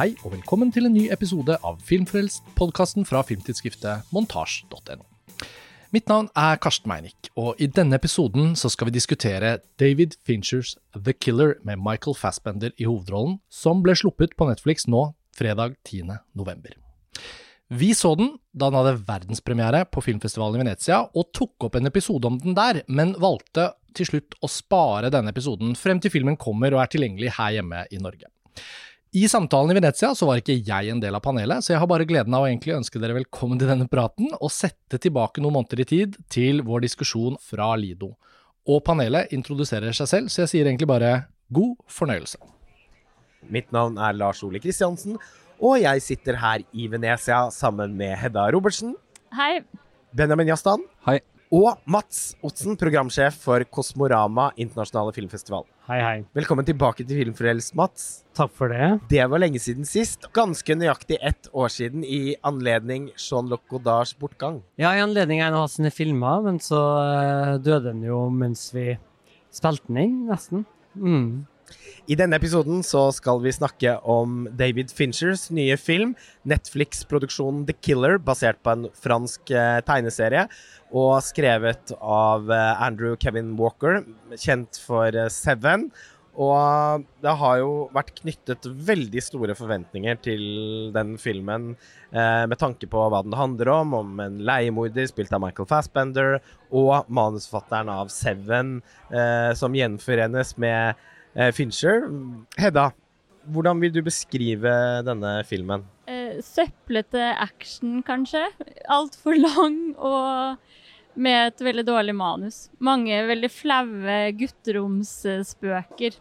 Hei og velkommen til en ny episode av Filmfrelst, podkasten fra filmtidsskriftet montasj.no. Mitt navn er Karsten Meinick, og i denne episoden så skal vi diskutere David Finchers The Killer med Michael Fassbender i hovedrollen, som ble sluppet på Netflix nå fredag 10. november. Vi så den da den hadde verdenspremiere på filmfestivalen i Venezia, og tok opp en episode om den der, men valgte til slutt å spare denne episoden frem til filmen kommer og er tilgjengelig her hjemme i Norge. I samtalen i Venezia så var ikke jeg en del av panelet, så jeg har bare gleden av å egentlig ønske dere velkommen til denne praten, og sette tilbake noen måneder i tid til vår diskusjon fra Lido. Og panelet introduserer seg selv, så jeg sier egentlig bare god fornøyelse. Mitt navn er Lars Ole Kristiansen, og jeg sitter her i Venezia sammen med Hedda Robertsen, Hei. Benjamin Jastan Hei. og Mats Otsen, programsjef for Kosmorama internasjonale filmfestival. Hei, hei. Velkommen tilbake til Filmfrelst, Mats. Takk for det. Det var lenge siden sist. Ganske nøyaktig ett år siden i anledning Jean-Luc Godards bortgang. Ja, i anledning en av sine filmer, men så eh, døde han jo mens vi spilte den inn, nesten. Mm. I denne episoden så skal vi snakke om David Finchers nye film, Netflix-produksjonen The Killer, basert på en fransk eh, tegneserie, og skrevet av eh, Andrew Kevin Walker, kjent for eh, Seven. Og det har jo vært knyttet veldig store forventninger til den filmen, med tanke på hva den handler om, om en leiemorder spilt av Michael Fassbender, og manusforfatteren av Seven, som gjenforenes med Fincher. Hedda, hvordan vil du beskrive denne filmen? Eh, søplete action, kanskje. Altfor lang og med et veldig dårlig manus. Mange veldig flaue gutteromsspøker.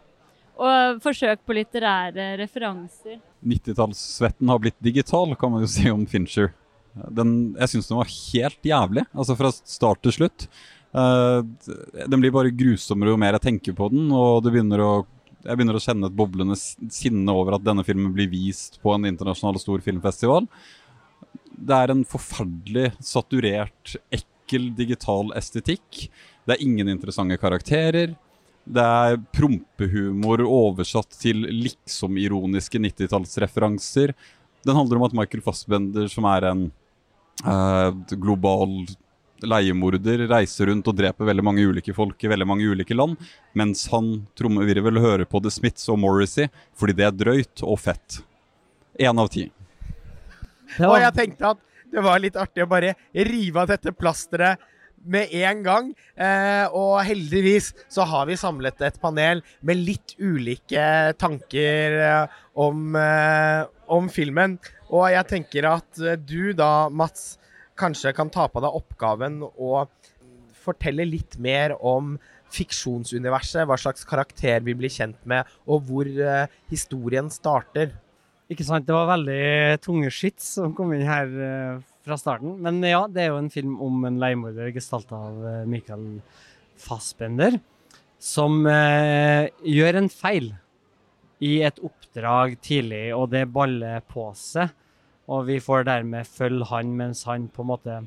Og forsøk på litterære referanser. 90-tallssvetten har blitt digital, kan man jo si om Fincher. Den, jeg syns den var helt jævlig, altså fra start til slutt. Eh, den blir bare grusommere jo mer jeg tenker på den, og begynner å, jeg begynner å kjenne et boblende sinne over at denne filmen blir vist på en internasjonal stor filmfestival. Det er en forferdelig saturert, ekkel digital estetikk. Det er ingen interessante karakterer. Det er prompehumor oversatt til liksom-ironiske 90-tallsreferanser. Den handler om at Michael Fassbender, som er en uh, global leiemorder, reiser rundt og dreper veldig mange ulike folk i veldig mange ulike land, mens han trommevirvel hører på The Smiths og Morrissey fordi det er drøyt og fett. Én av ti. Og jeg tenkte at det var litt artig å bare rive av dette plasteret med en gang. Eh, og heldigvis så har vi samlet et panel med litt ulike tanker eh, om, eh, om filmen. Og jeg tenker at eh, du da, Mats, kanskje kan ta på deg oppgaven å fortelle litt mer om fiksjonsuniverset, hva slags karakter vi blir kjent med, og hvor uh, historien starter. ikke sant, det var veldig tunge skitt som kom inn her uh, fra starten. Men ja, det er jo en film om en leiemorder gestalta av uh, Michael Fassbender, som gjør en feil i et oppdrag tidlig, og det baller på seg. Og vi får dermed følge han mens han på en måte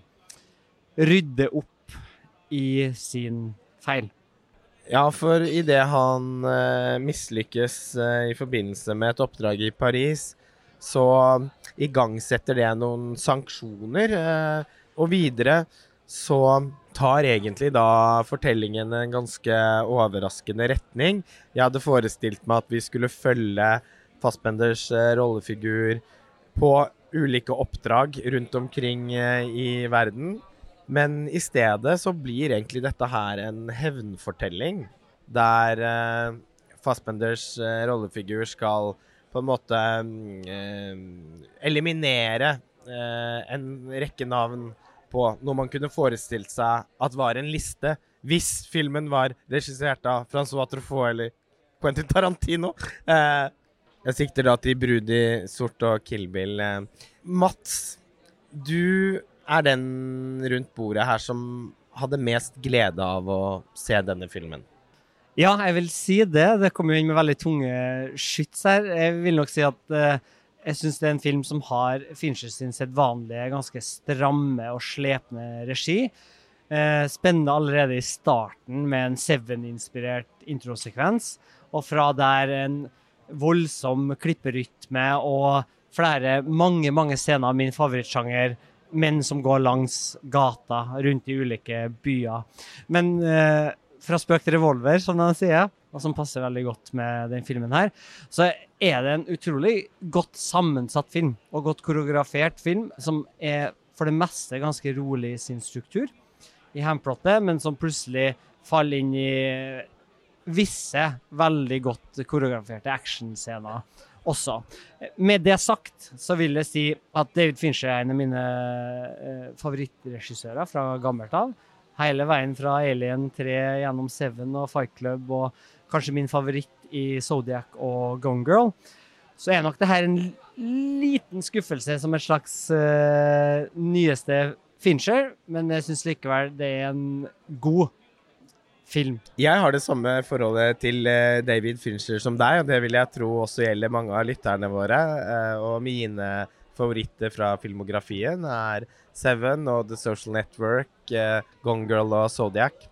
rydder opp i sin feil. Ja, for idet han eh, mislykkes eh, i forbindelse med et oppdrag i Paris, så igangsetter det noen sanksjoner. Eh, og videre så tar egentlig da fortellingen en ganske overraskende retning. Jeg hadde forestilt meg at vi skulle følge Fassbenders eh, rollefigur på ulike oppdrag rundt omkring eh, i verden. Men i stedet så blir egentlig dette her en hevnfortelling, der eh, Fassbenders eh, rollefigur skal på en måte eliminere en rekke navn på noe man kunne forestilt seg at var en liste, hvis filmen var regissert av Francois Truffaut eller Quentin Tarantino. Jeg sikter da til Brud i sort og Kill Bill. Eh. Mats, du er den rundt bordet her som hadde mest glede av å se denne filmen. Ja, jeg vil si det. Det kommer jo inn med veldig tunge skyts her. Jeg vil nok si at uh, jeg syns det er en film som har Fincher sin sedvanlige, ganske stramme og slepne regi. Uh, spennende allerede i starten med en Seven-inspirert introsekvens, og fra der en voldsom klipperytme og flere, mange, mange scener av min favorittsjanger. Menn som går langs gata rundt i ulike byer. Men eh, fra spøk til revolver, som de sier, og som passer veldig godt med den filmen her, så er det en utrolig godt sammensatt film, og godt koreografert film, som er for det meste ganske rolig i sin struktur i handplottet, men som plutselig faller inn i visse veldig godt koreograferte actionscener også. Med det sagt så vil jeg si at David Fincher er en av mine eh, favorittregissører fra gammelt av. Hele veien fra Alien 3 gjennom Seven og Fight Club og kanskje min favoritt i Zodiac og Gone Girl. Så er nok det her en liten skuffelse som et slags uh, nyeste Fincher, men jeg syns likevel det er en god film. Jeg har det samme forholdet til uh, David Fincher som deg, og det vil jeg tro også gjelder mange av lytterne våre. Uh, og mine favoritter fra filmografien er Seven og The Social Network, Gone Girl og Zodiac.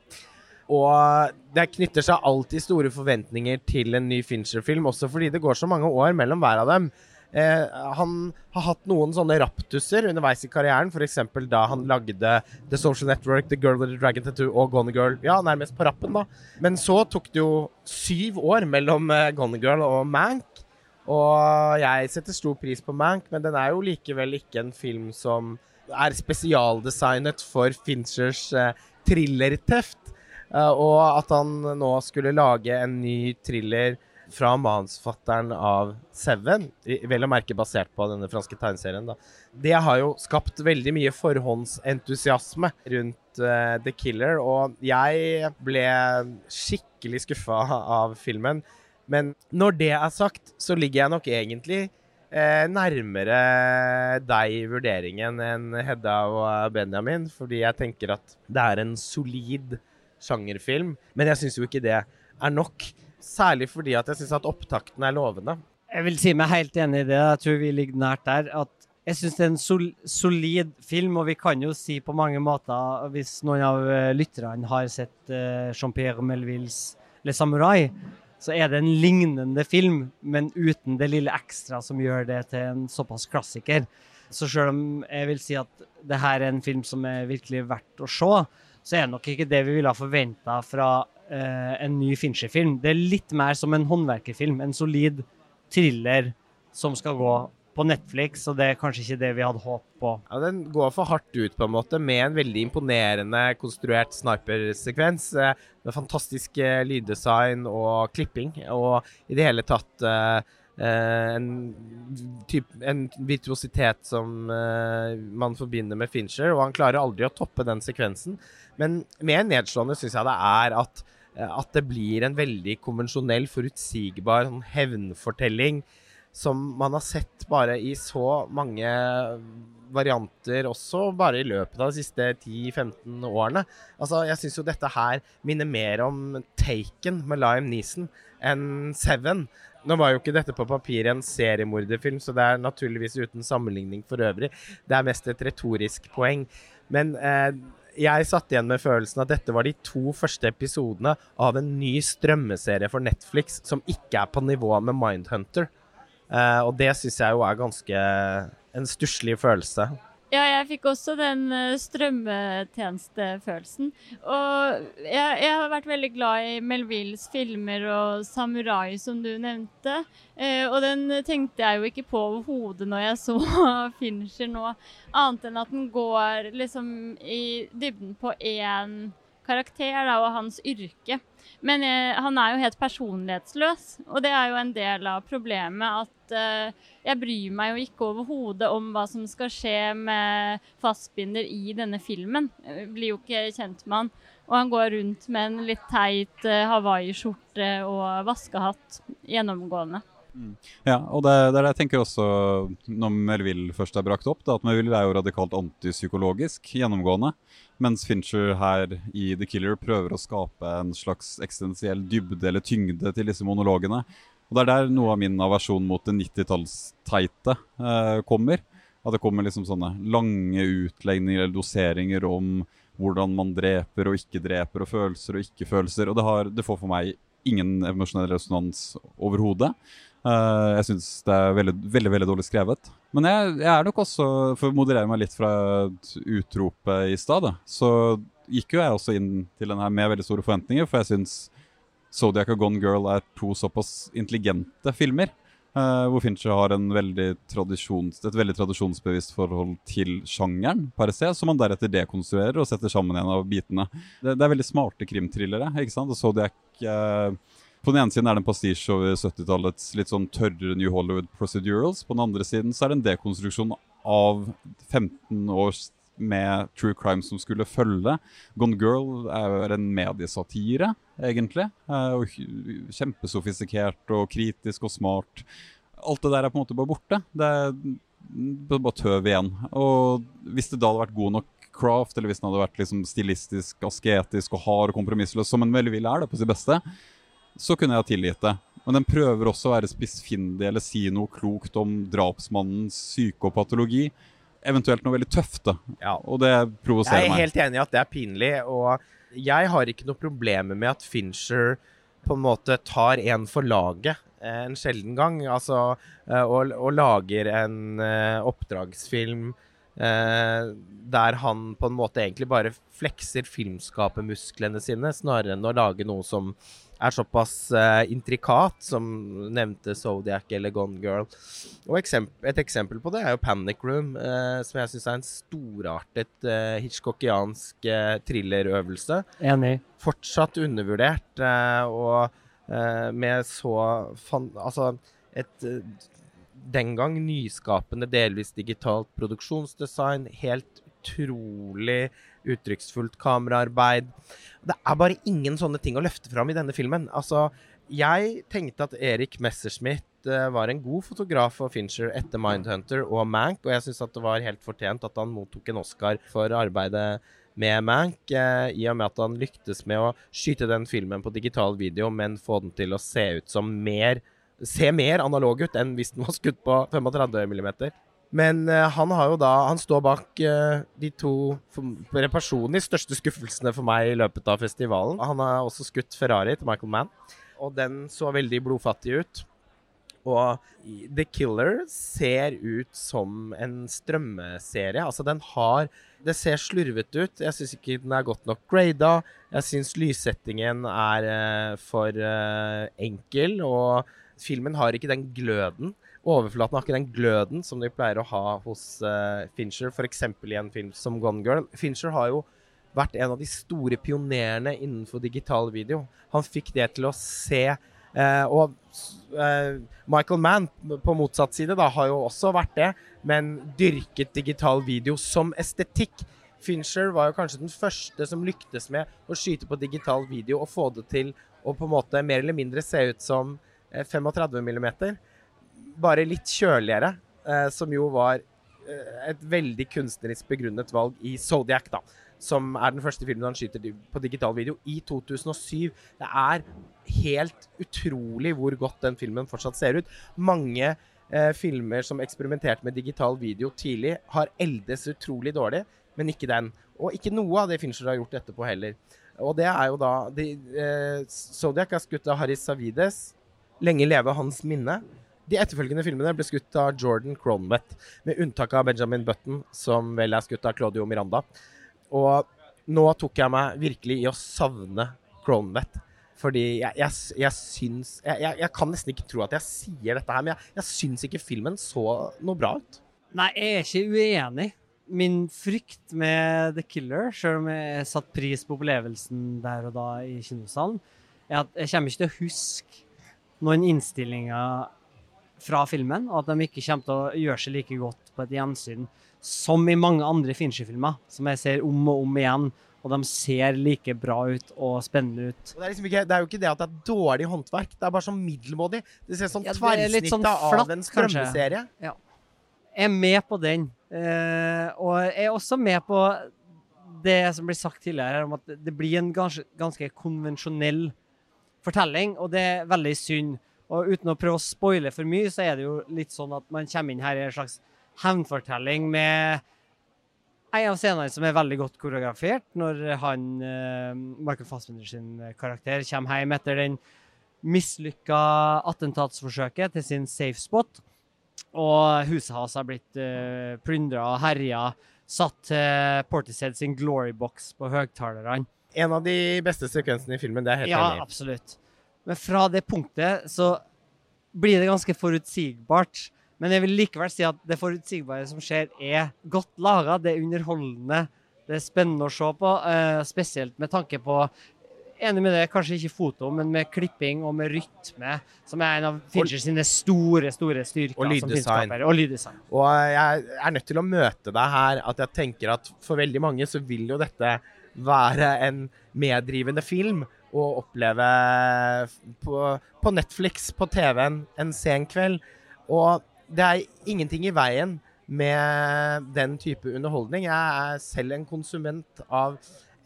Og det knytter seg alltid store forventninger til en ny Fincher-film, også fordi det går så mange år mellom hver av dem. Eh, han har hatt noen sånne raptuser underveis i karrieren, f.eks. da han lagde The Social Network, The Girl with the Dragon Tattoo og Gone Girl. Ja, nærmest på rappen, da. Men så tok det jo syv år mellom eh, Gone Girl og Mank. Og jeg setter stor pris på Mank, men den er jo likevel ikke en film som er spesialdesignet for Finchers eh, thrillerteft. Uh, og at han nå skulle lage en ny thriller fra manusforfatteren av Seven, vel å merke basert på denne franske tegneserien, da. Det har jo skapt veldig mye forhåndsentusiasme rundt uh, The Killer, og jeg ble skikkelig skuffa av filmen. Men når det er sagt, så ligger jeg nok egentlig eh, nærmere deg i vurderingen enn Hedda og Benjamin, fordi jeg tenker at det er en solid sjangerfilm. Men jeg syns jo ikke det er nok. Særlig fordi at jeg syns at opptakten er lovende. Jeg vil si meg helt enig i det. Jeg tror vi ligger nært der. at jeg syns det er en sol solid film, og vi kan jo si på mange måter, hvis noen av uh, lytterne har sett uh, Jean-Pierre Melvilles Le Samurai, så er det en lignende film, men uten det lille ekstra som gjør det til en såpass klassiker. Så selv om jeg vil si at det her er en film som er virkelig verdt å se, så er det nok ikke det vi ville ha forventa fra uh, en ny Fincher-film. Det er litt mer som en håndverkerfilm. En solid thriller som skal gå på Netflix, og det er kanskje ikke det vi hadde håpet på. Ja, Den går for hardt ut, på en måte, med en veldig imponerende konstruert snipersekvens. Eh, med fantastisk eh, lyddesign og klipping, og i det hele tatt eh, Uh, en, typ, en, virtuositet som uh, man forbinder med Fincher, og han klarer aldri å toppe den sekvensen. Men mer nedslående syns jeg det er at, at, det blir en veldig konvensjonell, forutsigbar sånn hevnfortelling som man har sett bare i så mange varianter også bare i løpet av de siste 10-15 årene. Altså, Jeg syns jo dette her minner mer om Taken med Liam Neeson enn Seven. Nå var jo ikke dette på papiret en seriemorderfilm, så det er naturligvis uten sammenligning for øvrig. Det er mest et retorisk poeng. Men eh, jeg satt igjen med følelsen at dette var de to første episodene av en ny strømmeserie for Netflix som ikke er på nivå med Mindhunter. Uh, og det syns jeg jo er ganske en stusslig følelse. Ja, jeg fikk også den uh, strømmetjenestefølelsen. Og jeg, jeg, har vært veldig glad i Melvilles filmer og 'Samurai', som du nevnte. Eh, og den tenkte jeg jo ikke på overhodet når jeg så Fincher nå, annet enn at den går liksom i dybden på én karakter da, og hans yrke. Men jeg, han er jo helt personlighetsløs, og det er jo en del av problemet at uh, jeg bryr meg jo ikke overhodet om hva som skal skje med fastbinder i denne filmen. Jeg blir jo ikke kjent med han. Og han går rundt med en litt teit uh, hawaiiskjorte og vaskehatt gjennomgående. Mm. Ja, og det, det, er det jeg tenker også når Melville først er brakt opp, da, at Melville er jo radikalt antipsykologisk gjennomgående. Mens Fincher her i The Killer prøver å skape en slags eksistensiell dybde eller tyngde til disse monologene. Og Det er der noe av min aversjon mot det 90-tallsteite eh, kommer. At det kommer liksom sånne lange utlegninger eller doseringer om hvordan man dreper og ikke dreper, og følelser og ikke følelser. Og det, har, det får for meg ingen emosjonell resonans overhodet. Eh, jeg syns det er veldig, veldig veldig dårlig skrevet. Men jeg, jeg er nok også, for å moderere meg litt fra utropet i stad, så gikk jo jeg også inn til den her med veldig store forventninger, for jeg syns Zodiac og Gone Girl er to såpass intelligente filmer. Uh, hvor Fincher har veldig et veldig tradisjonsbevisst forhold til sjangeren per se, som han deretter dekonstruerer og setter sammen igjen av bitene. Det, det er veldig smarte krimthrillere. ikke sant? Og Zodiac eh, På den ene siden er det en pastisje over 70-tallets litt sånn tørre New Hollywood procedurals. På den andre siden så er det en dekonstruksjon av 15 års med true crime som skulle følge. Gone Girl er en mediesatire, egentlig. eh, Og kjempesofistikert og kritisk og smart. Alt det der er på en måte bare borte. Det er bare tøv igjen. Og hvis det da hadde vært god nok craft, eller hvis den hadde vært liksom stilistisk, asketisk og hard og kompromissløs, som en veldig vil er det på sitt beste, så kunne jeg ha tilgitt det. Men den prøver også å være spissfindig eller si noe klokt om drapsmannens psykopatologi. Eventuelt noe veldig tøft, da. Ja. Og det provoserer meg. Jeg er meg. helt enig i at det er pinlig, og jeg har ikke noe problemer med at Fincher på en måte tar en for laget eh, en sjelden gang. Altså, eh, og, og lager en eh, oppdragsfilm der han på en måte egentlig bare flekser filmskapermusklene sine, snarere enn å lage noe som er såpass uh, intrikat, som nevnte Zodiac eller Gone Girl. Og eksempel, et eksempel på det er jo Panic Room, uh, som jeg syns er en storartet uh, hitchcockiansk thrillerøvelse. Enig. Fortsatt undervurdert, og med så fan, Altså et den gang nyskapende, delvis digitalt produksjonsdesign. Helt utrolig uttrykksfullt kameraarbeid. Det er bare ingen sånne ting å løfte fram i denne filmen. Altså, jeg tenkte at Erik Messerschmidt eh, var en god fotograf for Fincher etter Mindhunter og Mank, og jeg syns det var helt fortjent at han mottok en Oscar for arbeidet med Mank, eh, i og med at han lyktes med å skyte den filmen på digital video, men få den til å se ut som mer Se mer analog ut enn hvis den var skutt på 35 mm. Men eh, han har jo da Han står bak eh, de to personlig største skuffelsene for meg i løpet av festivalen. Han har også skutt Ferrari til Michael Mann, og den så veldig blodfattig ut. Og The Killer ser ut som en strømmeserie. Altså, den har Det ser slurvete ut. Jeg syns ikke den er godt nok grada. Jeg syns lyssettingen er eh, for enkel, og filmen har ikke den gløden. Overflaten har ikke den gløden som de pleier å ha hos uh, Fincher, f.eks. i en film som Gone Girl. Fincher har jo vært en av de store pionerene innenfor digital video. Han fikk det til å se eh, Og eh, Michael Mann på motsatt side da, har jo også vært det, men dyrket digital video som estetikk. Fincher var jo kanskje den første som lyktes med å skyte på digital video og få det til å på en måte mer eller mindre se ut som eh, 35 mm. Bare litt kjøligere, eh, som jo var eh, et veldig kunstnerisk begrunnet valg i Zodiac, da. Som er den første filmen han skyter på digital video i 2007. Det er helt utrolig hvor godt den filmen fortsatt ser ut. Mange eh, filmer som eksperimenterte med digital video tidlig, har eldes utrolig dårlig, men ikke den. Og ikke noe av det Fincher har gjort etterpå heller. Og det er jo da de, eh, Zodiac er skutt av Haris Savides. Lenge leve hans minne. De etterfølgende filmene ble skutt av Jordan Cronwett, med unntak av Benjamin Button, som vel er skutt av Claudio Miranda. Og nå tok jeg meg virkelig i å savne Cronwett. Fordi jeg, jeg, jeg syns jeg, jeg, jeg kan nesten ikke tro at jeg sier dette her, men jeg, jeg syns ikke filmen så noe bra ut. Nei, jeg er ikke uenig. Min frykt med The Killer, selv om jeg satte pris på opplevelsen der og da i kinosalen, er at jeg kommer ikke til å huske noen innstillinger fra filmen, og at de ikke kommer til å gjøre seg like godt på et gjensyn som i mange andre Fincher-filmer, som jeg ser om og om igjen, og de ser like bra ut og spennende ut. Det er, liksom ikke, det er jo ikke det at det er dårlig håndverk, det er bare sånn middelmådig. Det ser sånn Ja, er tverrsnittet sånn av en strømmeserie. Ja. Jeg er med på den. Eh, og jeg er også med på det som blir sagt tidligere, om at det blir en ganske, ganske konvensjonell fortelling, og det er veldig synd. Og uten å prøve å spoile for mye, så er det jo litt sånn at man kommer inn her i en slags hevnfortelling med en av scenene som er veldig godt koreografert, når han, eh, Michael Fassbender sin karakter kommer hjem etter den mislykka attentatsforsøket til sin safe spot. Og huset hans har blitt uh, plyndra og herja. Satt til Portishead sin glorybox på høgtalerne. En av de beste sekvensene i filmen, det er helt Ja, enig i. absolutt. Men fra det punktet så blir det ganske forutsigbart. Men jeg vil likevel si at det forutsigbare som skjer, er godt laga. Det er underholdende. Det er spennende å se på, eh, spesielt med tanke på Enig med det, kanskje ikke foto, men med klipping og med rytme, som er en av Fincher sine store store styrker. Og lyddesign. Og lyddesign. Og jeg er nødt til å møte deg her at jeg tenker at for veldig mange så vil jo dette være en meddrivende film å oppleve på, på Netflix, på TV-en, en sen kveld. Og det er ingenting i veien med den type underholdning. Jeg er selv en konsument av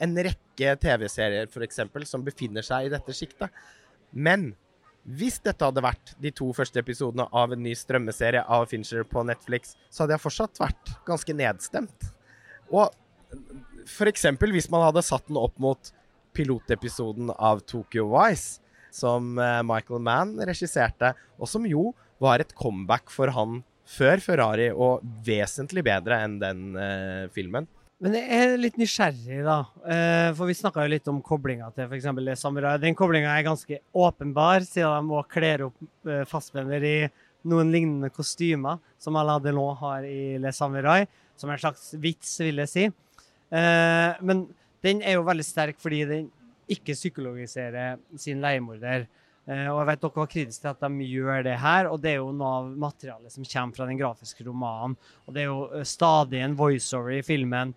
en rekke TV-serier f.eks. som befinner seg i dette sjiktet. Men hvis dette hadde vært de to første episodene av en ny strømmeserie av Fincher på Netflix, så hadde jeg fortsatt vært ganske nedstemt. Og f.eks. hvis man hadde satt den opp mot pilotepisoden av Tokyo Vice, som eh, Michael Mann regisserte, og som jo var et comeback for han før Ferrari, og vesentlig bedre enn den eh, filmen. Men jeg er litt nysgjerrig, da. Eh, For vi snakka jo litt om koblinga til f.eks. Samurai. Den koblinga er ganske åpenbar, siden de òg kler opp eh, fastbender i noen lignende kostymer, som Alain Delon har i Le Samurai. Som en slags vits, vil jeg si. Men den er jo veldig sterk fordi den ikke psykologiserer sin leiemorder. Eh, Og jeg vet dere var kritiske til at de gjør det her, og det er jo noe av materialet som kommer fra den grafiske romanen. Og det er jo eh, stadig en voiceover i filmen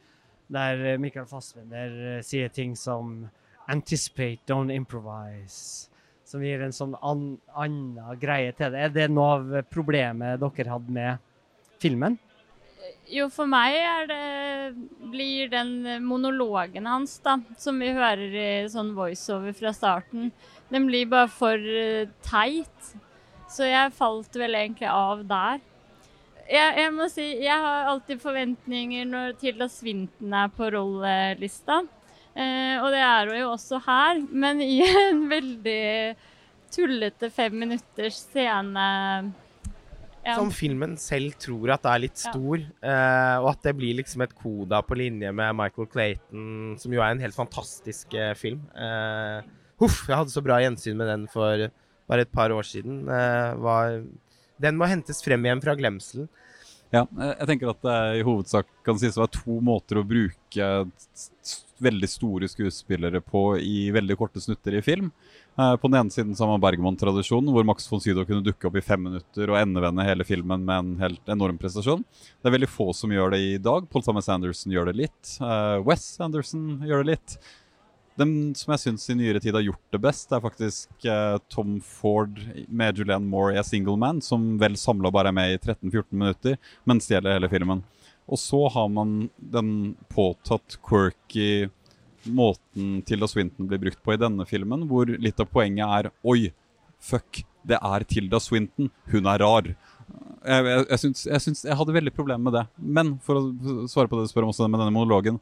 der eh, Michael Fassbender sier ting som Anticipate, don't improvise. Som gir en sånn an, annen greie til det. Er det noe av problemet dere hadde med filmen? Jo, for meg er det, blir den monologen hans, da, som vi hører i sånn voiceover fra starten, den blir bare for eh, teit. Så jeg falt vel egentlig av der. Jeg, jeg må si, jeg har alltid forventninger når Tilda Svinten er på rollelista. Eh, og det er hun jo også her, men i en veldig tullete fem minutters scene. Ja. Som filmen selv tror at er litt Ja. stor, eh, og at det blir liksom et koda på linje med Michael Clayton, som jo er en helt fantastisk eh, film. Eh, huff, jeg hadde så bra gjensyn med den for bare et par år siden. Eh, var, den må hentes frem igjen fra glemselen. Ja, eh, jeg tenker at det i hovedsak kan sies å være to måter å bruke veldig store skuespillere på i veldig korte snutter i film. Eh, På den ene siden så har man Bergman-tradisjonen, hvor Max von Sydow kunne dukke opp i fem minutter og endevende hele filmen med en helt enorm prestasjon. Det er veldig få som gjør det i dag. Paul Thomas Anderson gjør det litt. eh, Wes Anderson gjør det litt. Den som jeg syns i nyere tid har gjort det best, er faktisk eh, Tom Ford med Julianne Moore i A Single Man, som vel samla bare er med i 13-14 minutter, men stjeler hele filmen. Og så har man den påtatt quirky måten Tilda Swinton blir brukt på i denne filmen, hvor litt av poenget er Oi, fuck, det er Tilda Swinton. Hun er rar. Jeg, jeg, jeg, syns, jeg, syns, jeg hadde veldig problemer med det. Men for å svare på det du spør om også med denne monologen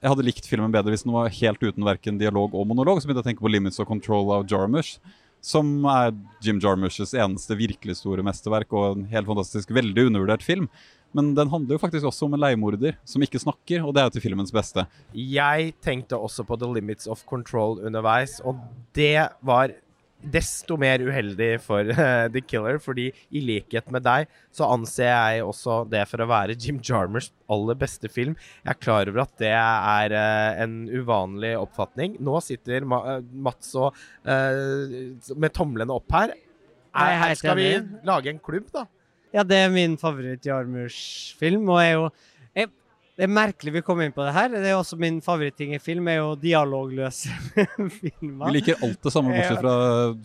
Jeg hadde likt filmen bedre hvis den var helt uten verken dialog og monolog. Så begynte jeg å tenke på Limits of Control av Jarmusch, som er Jim Jarmuschs eneste virkelig store mesterverk og en helt fantastisk, veldig undervurdert film. Men den handler jo faktisk også om en leiemorder som ikke snakker, og det er jo til filmens beste. Jeg tenkte også på The Limits of Control underveis, og det var desto mer uheldig for uh, The Killer, fordi i likhet med deg så anser jeg også det for å være Jim Jarmers aller beste film. Jeg er klar over at det er uh, en uvanlig oppfatning. Nå sitter Ma eh, Mats og uh, med tomlene opp her. Nei, er Er, skal vi lage en klubb, da? Ja, det er min favoritt-Jarmusch-film, og er jo jeg, Det er merkelig vi kommer inn på det her. Det er også min favoritting i film, er jo dialogløse filmer. Vi liker alt det samme, bortsett fra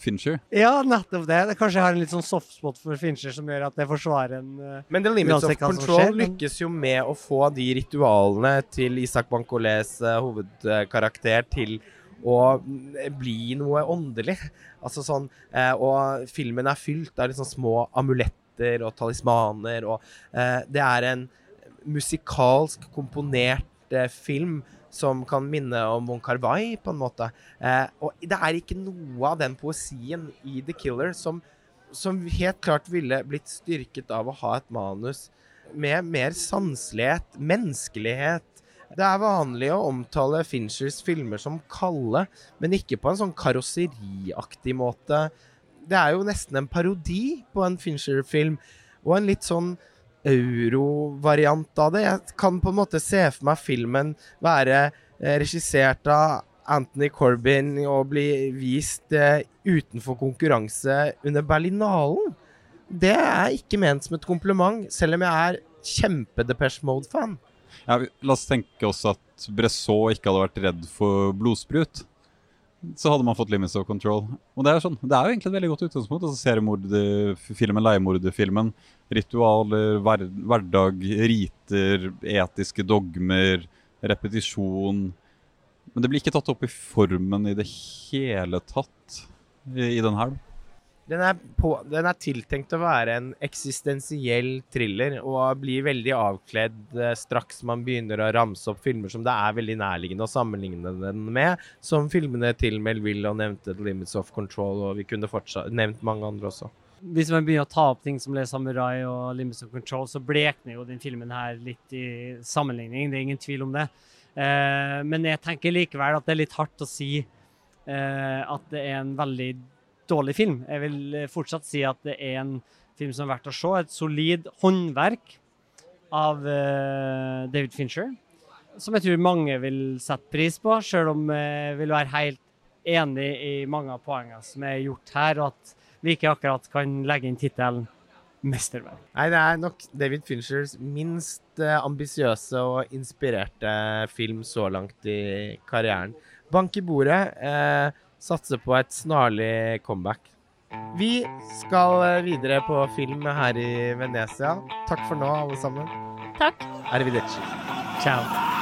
Fincher. Ja, nettopp det. det. Kanskje jeg har en litt sånn softspot for Fincher som gjør at jeg forsvarer en eh, Men The Limits of Control skjer, lykkes jo med å få de ritualene til Isak Bancolés eh, hovedkarakter til å mm, bli noe åndelig. Altså sånn eh, Og filmen er fylt av liksom små amuletter og talismaner, og eh, det er en musikalsk komponert eh, film som kan minne om Von Kar-wai, på en måte. Eh, og det er ikke noe av den poesien i The Killer som, som helt klart ville blitt styrket av å ha et manus med mer sanselighet, menneskelighet. Det er vanlig å omtale Finchers filmer som kalde, men ikke på en sånn karosseriaktig måte. Det er jo nesten en parodi på en Fincher-film, og en litt sånn euro-variant av det. Jeg kan på en måte se for meg filmen være eh, regissert av Anthony Corbin og bli vist eh, utenfor konkurranse under Berlinalen. Det er ikke ment som et kompliment, selv om jeg er kjempe-Depeche Mode-fan. Ja, la oss tenke oss at Bressot ikke hadde vært redd for blodsprut. Så hadde man fått Limits of Control. Og Det er, sånn, det er jo egentlig et veldig godt utgangspunkt. altså Seriemordfilmen, leiemorderfilmen. Ritualer, hver, hverdag, riter, etiske dogmer, repetisjon. Men det blir ikke tatt opp i formen i det hele tatt i, i den her. Den er, på, den er, tiltenkt å være en eksistensiell thriller og blir veldig avkledd eh, straks man begynner å ramse opp filmer som det er veldig nærliggende å sammenligne den med, som filmene til Melville og nevnte The Limits of Control, og vi kunne fortsatt nevnt mange andre også. Hvis man begynner å ta opp ting som Le Samurai og Limits of Control, så blekner jo den filmen her litt i sammenligning, det er ingen tvil om det. Eh, men jeg tenker likevel at det er litt hardt å si eh, at det er en veldig dårlig film. Jeg vil eh, fortsatt si at det er en film som er verdt å se. Et solid håndverk av uh, David Fincher, som jeg tror mange vil sette pris på, sjøl om jeg vil være helt enig i mange av poengene som er gjort her, og at vi ikke akkurat kan legge inn tittelen mesterverk. Nei, det er nok David Finchers minst uh, ambisiøse og inspirerte film så langt i karrieren. Bank i bordet. Uh, satser på et snarlig comeback. Vi skal eh, videre på film her i Venezia. Takk for nå, alle sammen. Takk. Arrivederci. Ciao.